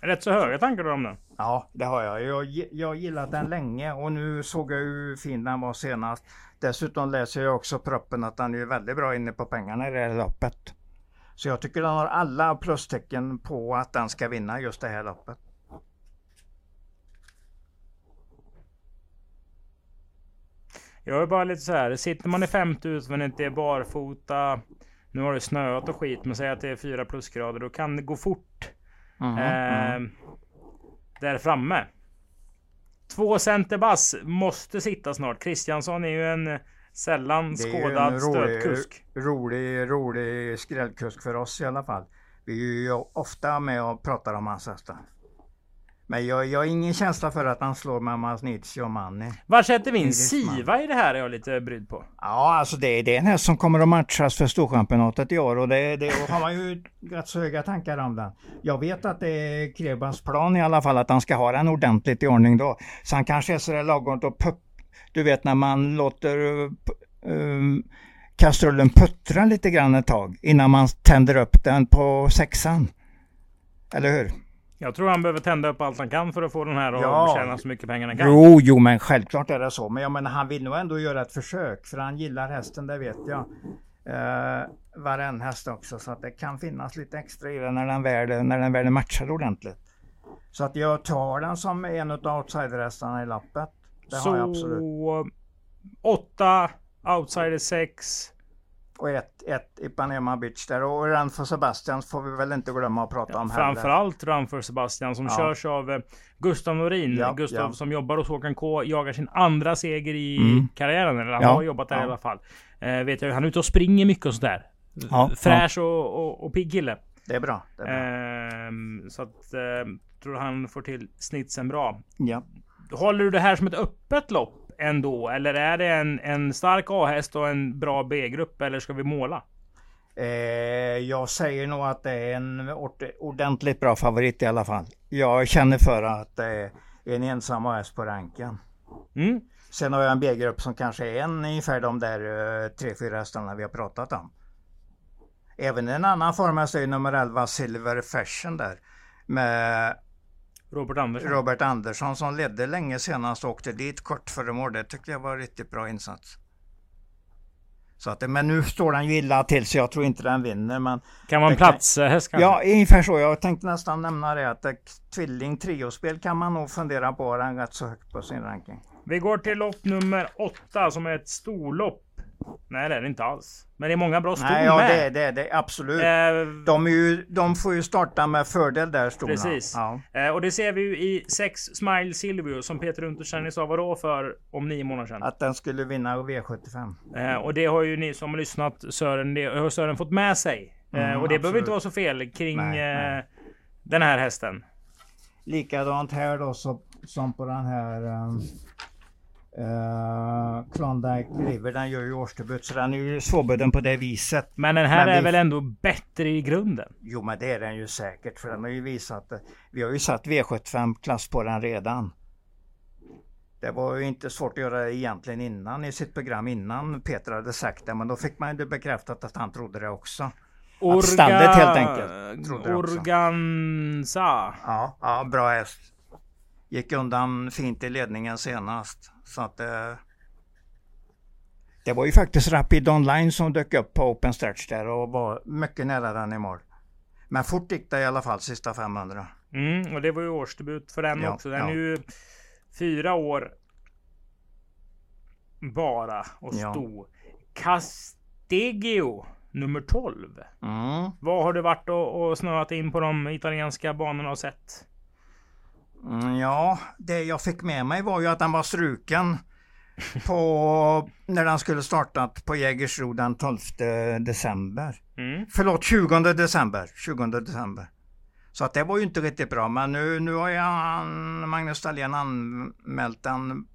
Speaker 1: Rätt så höga tankar du om den.
Speaker 2: Ja, det har jag. Jag Jag gillat den länge och nu såg jag hur fin den var senast. Dessutom läser jag också proppen att den är väldigt bra inne på pengarna i det här loppet. Så jag tycker den har alla plustecken på att den ska vinna just det här loppet.
Speaker 1: Jag är bara lite så här. Sitter man i 5000 men inte är barfota. Nu har det snöat och skit. Men säg att det är 4 plusgrader. Då kan det gå fort.
Speaker 2: Mhm,
Speaker 1: Eh,
Speaker 2: mhm.
Speaker 1: där framme. Två center bass måste sitta snart. Kristiansson är ju en sällan
Speaker 2: är ju
Speaker 1: skådad
Speaker 2: en
Speaker 1: stötkusk.
Speaker 2: rolig, rolig skrällkusk för oss i alla fall. Vi är ju ofta med och pratar om hans hästar. Men jag, jag har ingen känsla för att han slår Mammas Nizio och Manni.
Speaker 1: Var sätter vi in. Siva i det här är jag lite brydd på.
Speaker 2: Ja, alltså det, det är en häst som kommer att matchas för Storchampionatet i år och det, det och har man ju rätt så höga tankar om den. Jag vet att det är Krebans plan i alla fall att han ska ha den ordentligt i ordning då. Så han kanske är sådär lagom och pupp, du vet när man låter uh, um, kastrullen puttra lite grann ett tag innan man tänder upp den på sexan. Eller hur?
Speaker 1: Jag tror han behöver tända upp allt han kan för att få den här att
Speaker 2: Ja.
Speaker 1: tjäna så mycket pengar han kan.
Speaker 2: Jo, jo, men självklart är det så. Men jag menar, han vill nog ändå göra ett försök för han gillar hästen, det vet jag. Uh, var en häst också, så att det kan finnas lite extra i den när den väl, när den väl är matchad ordentligt. Så att jag tar den som en av outsiderhästarna i lappet. Det har jag absolut.
Speaker 1: Så 8, outsider 6.
Speaker 2: Och ett, ett Ipanema Beach där. Och den för Sebastian får vi väl inte glömma att prata om heller.
Speaker 1: Framförallt Run för Sebastian som
Speaker 2: Ja.
Speaker 1: körs av eh, Gustav Norin.
Speaker 2: Ja,
Speaker 1: Gustav
Speaker 2: ja.
Speaker 1: som jobbar hos Håkan K. Jagar sin andra seger i
Speaker 2: Mm.
Speaker 1: karriären. Eller han
Speaker 2: Ja,
Speaker 1: har jobbat där
Speaker 2: ja.
Speaker 1: i alla fall. Eh, vet jag, han är ute och springer mycket och sådär.
Speaker 2: Ja,
Speaker 1: Fräsch och, och, och pigg kille.
Speaker 2: Det är bra. Det är bra.
Speaker 1: Ehm, så att eh, tror han får till snitsen bra.
Speaker 2: Ja.
Speaker 1: Håller du det här som ett öppet lopp ändå? Eller är det en, en stark A-häst och en bra B-grupp? Eller ska vi måla?
Speaker 2: Eh, jag säger nog att det är en ordentligt bra favorit i alla fall. Jag känner för att det är en ensam AS på ranken.
Speaker 1: Mm.
Speaker 2: Sen har jag en B-grupp som kanske är en ungefär de där eh, tre, fyra hästarna vi har pratat om. Även en annan form är nummer 11 Silver Fashion där. Med
Speaker 1: Robert Andersson.
Speaker 2: Robert Andersson som ledde länge senast och åkte dit kort före mål. Det tyckte jag var en riktigt bra insats. Så att, men nu står den ju illa till så jag tror inte den vinner. Men
Speaker 1: kan
Speaker 2: det kan-
Speaker 1: platshäst kanske?
Speaker 2: Ja, ungefär så. Jag tänkte nästan nämna det att ett tvilling triospel kan man nog fundera på. Har den rätt så högt på sin ranking.
Speaker 1: Vi går till lopp nummer åtta som är ett storlopp. Nej det är det inte alls. Men det är många bra ston
Speaker 2: Nej, ja
Speaker 1: med.
Speaker 2: det är det, det absolut.
Speaker 1: Eh,
Speaker 2: De, ju, de får ju starta med fördel där storna.
Speaker 1: Precis.
Speaker 2: Ja.
Speaker 1: eh, och det ser vi ju i 6 Smile Silvio som Peter Untersteiner sa vadå för om nio månader sedan.
Speaker 2: Att den skulle vinna V75.
Speaker 1: Eh, och det har ju ni som har lyssnat Sören, det har Sören fått med sig. Eh,
Speaker 2: Mm,
Speaker 1: och det behöver
Speaker 2: absolut.
Speaker 1: inte vara så fel kring
Speaker 2: Nej, nej.
Speaker 1: eh, den här hästen.
Speaker 2: Likadant här då så, som på den här um, Uh, Klondike River den gör ju årsdebut så den är ju svårbedömd på det viset.
Speaker 1: Men den här men är vi... väl ändå bättre i grunden?
Speaker 2: Jo men det är den ju säkert för den har ju visat Vi har ju satt V75 klass på den redan. Det var ju inte svårt att göra det egentligen innan i sitt program innan Peter hade sagt det men då fick man ju bekräftat att han trodde det också.
Speaker 1: Orga... Att standet helt enkelt. Organza.
Speaker 2: Ja, ja, bra häst. Gick undan fint i ledningen senast. Så att eh, det var ju faktiskt Rapid Online som dök upp på Open Stretch där och var mycket nära den i mål. Men fort gick det i alla fall sista 500.
Speaker 1: Mm, och det var ju årsdebut för den ja, också. Den ja. är ju fyra år bara och stod. Ja. Castegio nummer 12. Mm. Vad har du varit och, och snöat in på de italienska banorna och sett?
Speaker 2: Mm, ja, det jag fick med mig var ju att den var struken på, när den skulle startat på Jägersro den 12 december. Mm. Förlåt, 20 december. 20 december. Så att det var ju inte riktigt bra. Men nu, nu har jag, Magnus Dahlén anmält den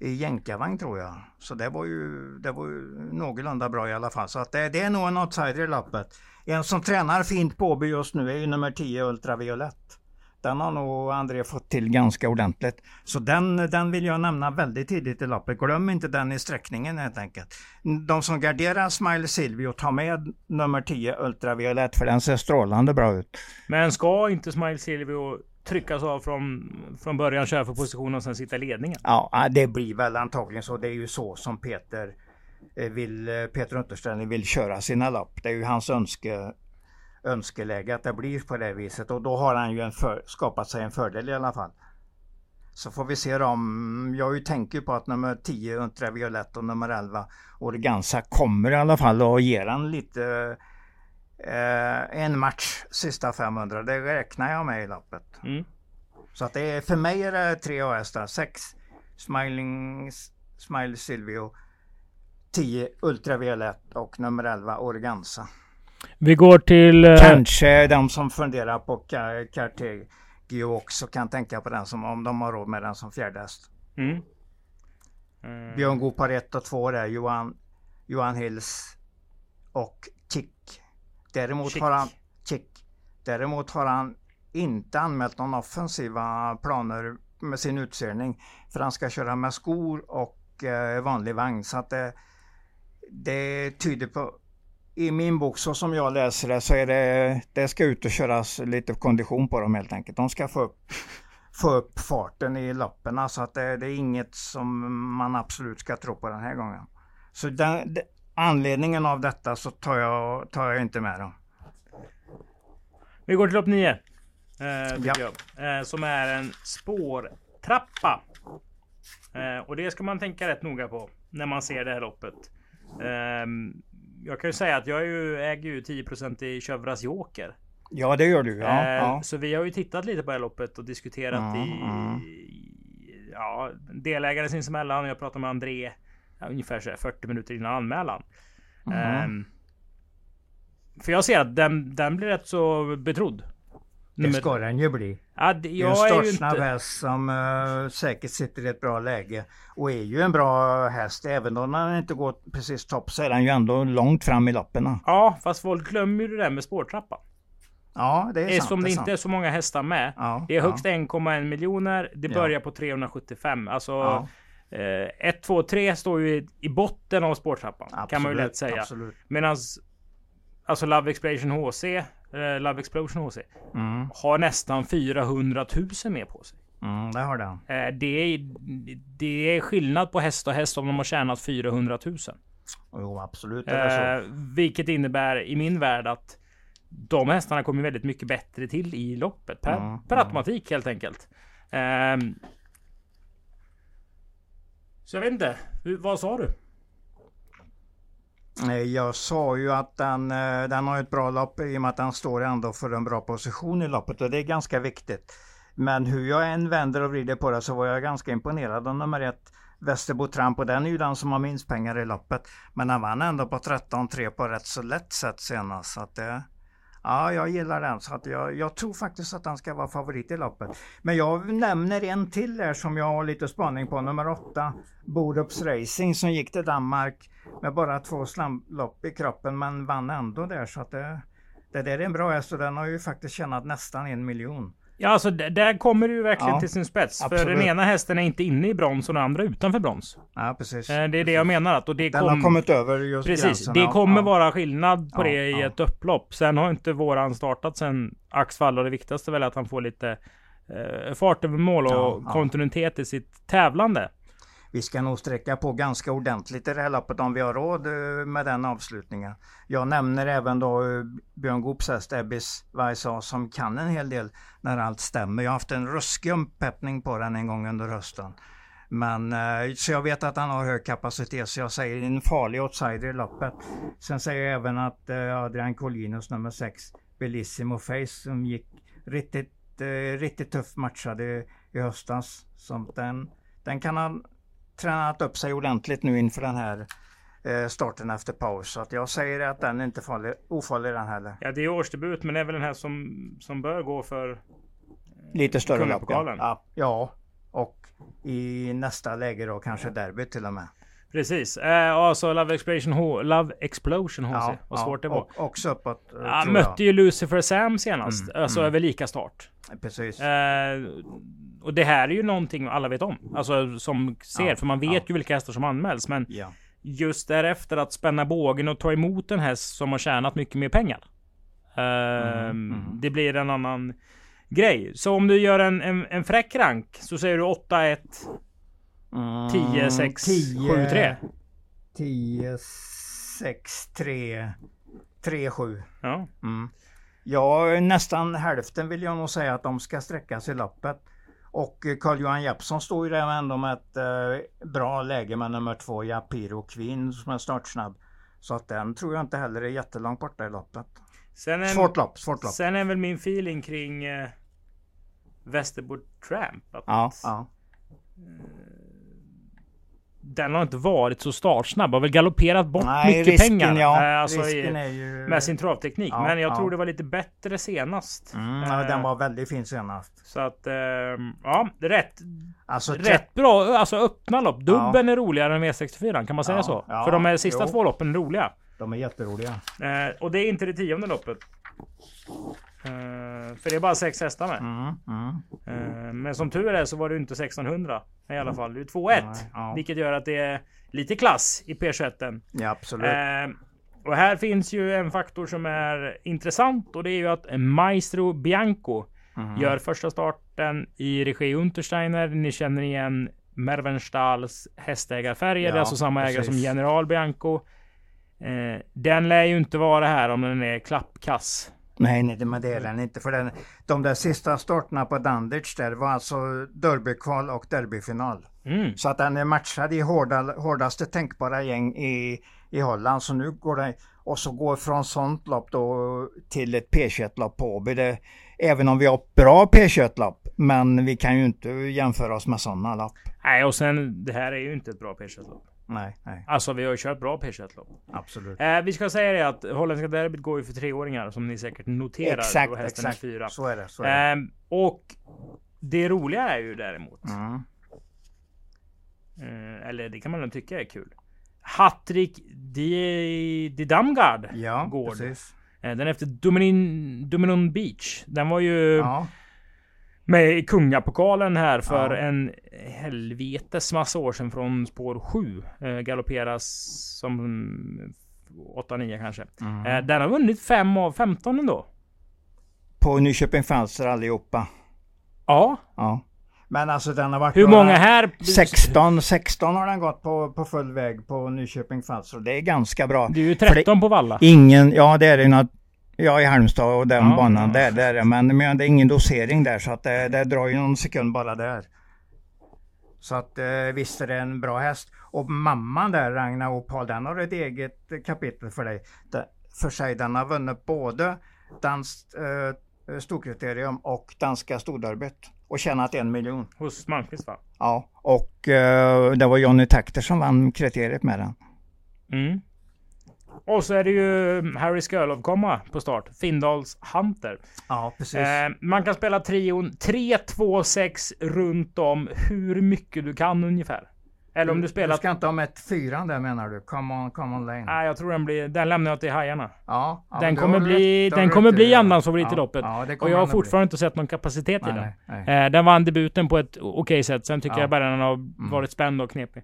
Speaker 2: i jänkarvagn tror jag. Så det var ju, det var ju någorlunda bra i alla fall. Så att det, det är nog en outsider i lappet. En som tränar fint på just nu är ju nummer 10 Ultraviolett. Den har nog André fått till ganska ordentligt. Så den, den vill jag nämna väldigt tidigt i loppet. Glöm inte den i sträckningen helt enkelt. De som garderar Smile Silvio, tar med nummer 10 Ultraviolett för den ser strålande bra ut.
Speaker 1: Men ska inte Smile Silvio tryckas av från, från början, köra för positionen och sen sitta i ledningen?
Speaker 2: Ja, det blir väl antagligen så. Det är ju så som Peter eh, vill, eh, Peter Untersträng vill köra sina lopp. Det är ju hans önske, önskeläge att det blir på det viset och då har han ju en för, skapat sig en fördel i alla fall. Så får vi se om, jag tänker på att nummer 10 Ultraviolett och nummer 11 Organza kommer i alla fall och ger han lite eh, en match sista 500. Det räknar jag med i loppet. Mm. Så att det är, för mig är det tre hästar. 6 Smiling Smile Silvio 10 Ultraviolett och nummer 11 Organza.
Speaker 1: Vi går till...
Speaker 2: Uh... Kanske de som funderar på Cartegio också kan tänka på den som om de har råd med den som fjärde häst. Mm. Mm. Björn Goop har 1 och 2 där. Johan, Johan Hills och Chick. Däremot Chick. har han... Chick. Däremot har han inte anmält någon offensiva planer med sin utseende. För han ska köra med skor och eh, vanlig vagn. Så att det, det tyder på i min bok så som jag läser det så är det, det ska ut och köras lite kondition på dem helt enkelt. De ska få upp, få upp farten i loppen. Så att det, det, är inget som man absolut ska tro på den här gången. Så den, den, anledningen av detta så tar jag, tar jag inte med dem.
Speaker 1: Vi går till lopp 9. Eh, ja. eh, som är en spårtrappa. Eh, och det ska man tänka rätt noga på när man ser det här loppet. Jag kan ju säga att jag ju, äger ju 10% i Chövras Joker.
Speaker 2: Ja det gör du. Ja, eh, ja.
Speaker 1: Så vi har ju tittat lite på det här loppet och diskuterat mm, i, mm. Ja, delägare sinsemellan. Jag pratade med André ja, ungefär så 40 minuter innan anmälan. Mm. Eh, för jag ser att den, den blir rätt så betrodd.
Speaker 2: Det ska den ju bli.
Speaker 1: Ja,
Speaker 2: det, jag det är en startsnabb inte... häst som uh, säkert sitter i ett bra läge. Och är ju en bra häst. Även om den inte går precis topp så är den ju ändå långt fram i loppen.
Speaker 1: Ja, fast folk glömmer ju det där med spårtrappan.
Speaker 2: Ja, det är, det är sant.
Speaker 1: Som
Speaker 2: det,
Speaker 1: det inte är så många hästar med. Ja, det är högst ja. 1,1 miljoner. Det börjar ja. på 375. Alltså ja. 1, 2, 3 står ju i, i botten av spårtrappan. Absolut, kan man ju lätt säga. Medan Alltså Love Explosion HC eh, Love Explosion HC. Mm. Har nästan 400 000 med på sig.
Speaker 2: Mm, det har den.
Speaker 1: Eh, det, är, det är skillnad på häst och häst om de har tjänat 400 000.
Speaker 2: Jo, absolut. Eh,
Speaker 1: vilket innebär i min värld att de hästarna kommer väldigt mycket bättre till i loppet. Per, mm, per mm. automatik helt enkelt. Eh, så jag vet inte. Vad sa du?
Speaker 2: Eh, jag sa ju att den, eh, den har ett bra lopp i och med att den står ändå för en bra position i loppet och det är ganska viktigt. Men hur jag än vänder och vrider på det så var jag ganska imponerad av nummer ett Västerbo Tramp och den är ju den som har minst pengar i loppet. Men han vann ändå på 13-3 på rätt så lätt sätt senast. Så att det, Ja, jag gillar den. Så att jag, jag tror faktiskt att han ska vara favorit i loppet. Men jag nämner en till där som jag har lite spaning på. Nummer åtta, Borups Racing som gick till Danmark med bara två slamlopp i kroppen men vann ändå där. Så att det, det där är en bra häst och den har ju faktiskt tjänat nästan en miljon.
Speaker 1: Ja, alltså där kommer det ju verkligen ja, till sin spets. Absolut. För den ena hästen är inte inne i brons och den andra utanför brons.
Speaker 2: Ja, precis.
Speaker 1: Eh, det är precis. det jag menar. Att, och det
Speaker 2: den kom... har kommit över just
Speaker 1: Precis. Gränsen. Det kommer ja. vara skillnad på det i ett upplopp. Sen har inte våran startat sen Axvall och det viktigaste är väl att han får lite eh, fart över mål och kontinuitet i sitt tävlande
Speaker 2: vi ska nog sträcka på ganska ordentligt i det här loppet om vi har råd eh, med den avslutningen. Jag nämner även då eh, Björn Goops häst Ebbis Vaisa som kan en hel del när allt stämmer. Jag har haft en ruskig uppeppning på den en gång under hösten. Men, eh, så jag vet att han har hög kapacitet så jag säger en farlig outsider i loppet. Sen säger jag även att Adrian Collinos nummer 6 Bellissimo Face som gick riktigt, riktigt tufft matchade i höstas. Så den, den kan han tränat upp sig ordentligt nu inför den här eh, starten efter paus. Så att jag säger att den är inte farlig, ofarlig den heller.
Speaker 1: Ja, det är årsdebut, men det är väl den här som, som bör gå för eh,
Speaker 2: Lite större lopp. Ja. ja, och i nästa läge då kanske derby till och med.
Speaker 1: Precis. Eh, alltså Love Explosion, Love Explosion HC. Ja, Vad svårt det var. Och,
Speaker 2: också uppåt.
Speaker 1: Eh, ja, mötte ju Lucifer Sam senast. Mm, alltså mm. över lika start.
Speaker 2: Precis.
Speaker 1: Eh, och det här är ju någonting alla vet om. Alltså som ser. Ja, för man vet ja. ju vilka hästar som anmäls. Men ja. just därefter att spänna bågen och ta emot en häst som har tjänat mycket mer pengar. Uh, mm, mm. Det blir en annan grej. Så om du gör en, en, en fräck rank så säger du 8-1 10, 6, 7, 3.
Speaker 2: 10, 6, 3, 3, 7.
Speaker 1: Ja.
Speaker 2: Mm. Ja, nästan hälften vill jag nog säga att de ska sträckas i loppet. Och Carl-Johan Jeppsson står ju där ändå med ett eh, bra läge med nummer två Japiro Queen som är startsnabb. Så att den tror jag inte heller är jättelångt borta i loppet. Sen är, svårt lopp, svårt lopp.
Speaker 1: Sen är väl min feeling kring eh, Västerbo Tramp. Att,
Speaker 2: ja, ja.
Speaker 1: Eh, den har inte varit så startsnabb. Har väl galopperat bort Nej, mycket risken, pengar. Ja. Eh, alltså i, ju... Med sin travteknik. Ja, men jag ja. tror det var lite bättre senast.
Speaker 2: Mm, ja, den var väldigt fin senast.
Speaker 1: Så att, eh, ja, rätt. Alltså, rätt bra. Alltså öppna lopp. Dubben är roligare än V64. Kan man säga så? För de här sista jo. två loppen är roliga.
Speaker 2: De är jätteroliga.
Speaker 1: Eh, och det är inte det tionde loppet. Uh, för det är bara sex hästar med.
Speaker 2: Mm, mm.
Speaker 1: Uh, men som tur är så var det inte 1600 i alla fall. Det är 2-1. Ja. Vilket gör att det är lite klass i P21.
Speaker 2: Ja absolut. Uh,
Speaker 1: och här finns ju en faktor som är intressant och det är ju att Maestro Bianco mm. gör första starten i regi Untersteiner. Ni känner igen Mervenstahls hästägarfärger. Ja, det är alltså samma precis. ägare som General Bianco. den lär ju inte vara här om den är klappkass.
Speaker 2: Nej, nej det, det är den inte. För den, de där sista starterna på Dandage där var alltså derbykval och derbyfinal.
Speaker 1: Mm.
Speaker 2: Så att den är matchad i hårda, hårdaste tänkbara gäng i, i Holland. Så nu går det och så går från sånt lopp då till ett P21-lopp på Åby. Även om vi har bra P21-lopp. Men vi kan ju inte jämföra oss med sådana lopp.
Speaker 1: Nej, och sen det här är ju inte ett bra P21-lopp.
Speaker 2: Nej, nej.
Speaker 1: Alltså vi har ju kört bra P21-lopp.
Speaker 2: Absolut.
Speaker 1: Eh, vi ska säga det att holländska derbyt går ju för treåringar som ni säkert noterar.
Speaker 2: Exakt, exakt. Fyra. Så är det. Så
Speaker 1: är det. Eh, och det roliga är ju däremot.
Speaker 2: Mm.
Speaker 1: Eh, eller det kan man nog tycka är kul. Hattrick de, de Damgard
Speaker 2: ja,
Speaker 1: Gård.
Speaker 2: Precis.
Speaker 1: Eh, den efter Dominion, Dominion Beach. Den var ju... Ja med i kungapokalen här för ja. en helvetes massa år sedan från spår 7. Eh, galopperas som 8-9 kanske. Mm. Eh, den har vunnit 5 av 15 ändå.
Speaker 2: På Nyköping Falster allihopa?
Speaker 1: Ja.
Speaker 2: ja. Men alltså den har varit...
Speaker 1: Hur många här?
Speaker 2: 16, 16 har den gått på, på full väg på Nyköping Falster. Det är ganska bra.
Speaker 1: Det är ju 13 på Valla.
Speaker 2: Ingen, ja det är det Ja, i Halmstad och den ja, banan ja. där, där. Men, men det är ingen dosering där så att det, det drar ju någon sekund bara där. Så att eh, visst är det en bra häst. Och mamman där, Ragnar Opal, den har ett eget kapitel för dig. för sig. Den har vunnit både danskt eh, storkriterium och danska storderbyt. Och tjänat en miljon.
Speaker 1: Hos Malmqvist va?
Speaker 2: Ja, och eh, det var Johnny Takter som vann kriteriet med den.
Speaker 1: Mm. Och så är det ju Harry Skölov-komma på start. Findals Hunter.
Speaker 2: Ja, precis.
Speaker 1: Eh, man kan spela trion 3, 2, 6 runt om hur mycket du kan ungefär. Eller om du spelar...
Speaker 2: Du ska inte ha med fyran där menar du? Come on, come on lane.
Speaker 1: Nej, jag tror den blir... Den lämnar jag till hajarna.
Speaker 2: Ja, ja,
Speaker 1: den kommer bli, den kommer
Speaker 2: i
Speaker 1: bli andans favorit i loppet.
Speaker 2: ja,
Speaker 1: och jag har
Speaker 2: att bli.
Speaker 1: fortfarande inte sett någon kapacitet i
Speaker 2: Nej,
Speaker 1: den.
Speaker 2: nej, nej.
Speaker 1: Eh, den vann debuten på ett okej sätt. Sen tycker
Speaker 2: Ja. Mm.
Speaker 1: jag bara den har varit spänd och knepig.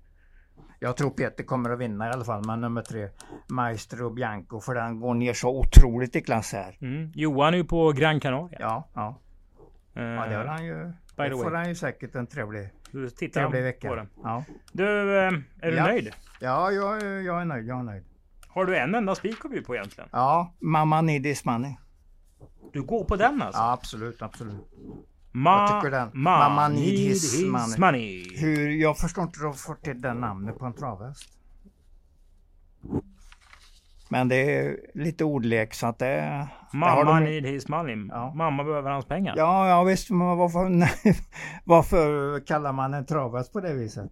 Speaker 2: Jag tror Peter kommer att vinna i alla fall med nummer tre. Maestro Bianco för den går ner så otroligt i klass här.
Speaker 1: Mm. Johan är ju på Gran Canaria.
Speaker 2: Ja, ja.
Speaker 1: Eh,
Speaker 2: ja det har han ju.
Speaker 1: by the
Speaker 2: får han ju säkert en trevlig, trevlig
Speaker 1: på
Speaker 2: vecka.
Speaker 1: den.
Speaker 2: Ja,
Speaker 1: Du, eh, är du
Speaker 2: Ja.
Speaker 1: nöjd?
Speaker 2: ja jag, är- jag är nöjd. Jag är nöjd.
Speaker 1: Har du en enda spik att bjuda på egentligen?
Speaker 2: Ja, mamma need this money.
Speaker 1: Du går på den alltså?
Speaker 2: Ja, absolut, absolut.
Speaker 1: Ma-
Speaker 2: jag tycker den.
Speaker 1: Ma-
Speaker 2: Mamma need his money.
Speaker 1: money.
Speaker 2: Hur, jag förstår inte hur de får till det namnet på en travhäst. Men det är lite ordlek så att det... det
Speaker 1: Mamma
Speaker 2: de-
Speaker 1: need his money.
Speaker 2: Ja.
Speaker 1: Mamma behöver hans pengar.
Speaker 2: Ja, ja visst, men varför, nej, varför kallar man en travhäst på det viset?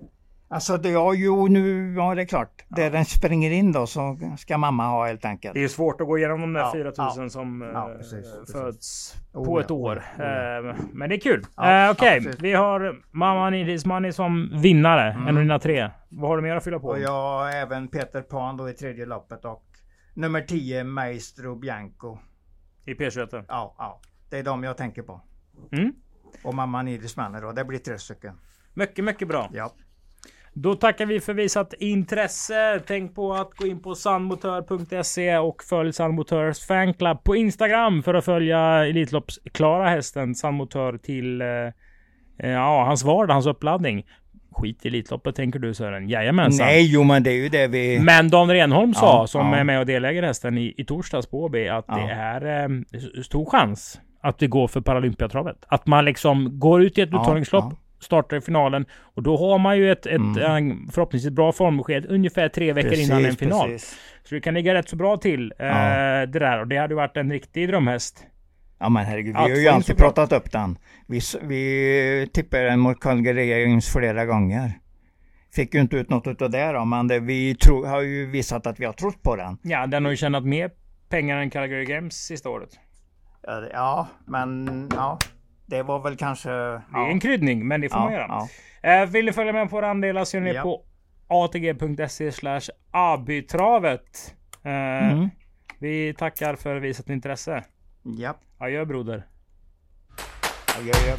Speaker 2: Alltså, det, ja, jo, nu, ja det är klart. Där den springer in då så ska mamma ha helt enkelt.
Speaker 1: Det är svårt att gå igenom de där
Speaker 2: Ja,
Speaker 1: 4000
Speaker 2: ja.
Speaker 1: som eh,
Speaker 2: Ja, precis, precis.
Speaker 1: föds
Speaker 2: Oh,
Speaker 1: på
Speaker 2: ja,
Speaker 1: ett år.
Speaker 2: oh, ja, oh, ja.
Speaker 1: Eh, Men det är kul.
Speaker 2: Ja,
Speaker 1: Eh, Okej,
Speaker 2: ja, precis.
Speaker 1: vi har Mamma Need His Money som vinnare.
Speaker 2: Mm.
Speaker 1: En av dina tre. Vad har du mer att fylla på?
Speaker 2: Och jag även Peter Pan då i tredje loppet och nummer 10 Maestro Bianco.
Speaker 1: I P21.
Speaker 2: Ja, ja. Det är de jag tänker på.
Speaker 1: Mm.
Speaker 2: Och mamma Nidis Manner då. Det blir tre stycken.
Speaker 1: Mycket, mycket bra.
Speaker 2: Ja.
Speaker 1: Då tackar vi för visat intresse. Tänk på att gå in på sandmotör.se och följ Sandmotörs fanclub på Instagram för att följa Elitloppsklara hästen Sandmotör till eh, eh, ja, hans vardag, hans uppladdning. Skit i Elitloppet tänker du Sören. Jajamensan.
Speaker 2: Nej, jo men det är ju det vi...
Speaker 1: Men Dan Renholm sa,
Speaker 2: Ja,
Speaker 1: som
Speaker 2: ja.
Speaker 1: är med och deläger hästen i, i torsdags på Åby, att
Speaker 2: Ja.
Speaker 1: det är eh, stor chans att det går för Paralympiatravet. Att man liksom går ut i ett uttagningslopp. Startar i finalen och då har man ju ett, ett
Speaker 2: Mm.
Speaker 1: eh, förhoppningsvis bra formbesked ungefär tre veckor innan en final.
Speaker 2: Precis.
Speaker 1: Så det kan ligga rätt så bra till eh,
Speaker 2: Ja.
Speaker 1: det där och det hade ju varit en riktig drömhäst.
Speaker 2: Ja men herregud, vi
Speaker 1: Att
Speaker 2: har ju alltid pratat upp den. Vi, vi tippade den mot Calgary flera gånger. Fick ju inte ut något utav det då, men det, vi tro, har ju visat att vi har trott på den.
Speaker 1: Ja, den har ju tjänat mer pengar än Calgary Games sista året.
Speaker 2: Ja, men ja. Det var väl kanske...
Speaker 1: Det är en kryddning, men det får man
Speaker 2: ja,
Speaker 1: göra.
Speaker 2: ja.
Speaker 1: Eh, vill ni följa med på våra andelar så är ni
Speaker 2: Ja.
Speaker 1: på atg.se slash abytravet. Eh,
Speaker 2: Mm.
Speaker 1: Vi tackar för visat intresse.
Speaker 2: Ja,
Speaker 1: Adjö broder.
Speaker 2: ja, ja.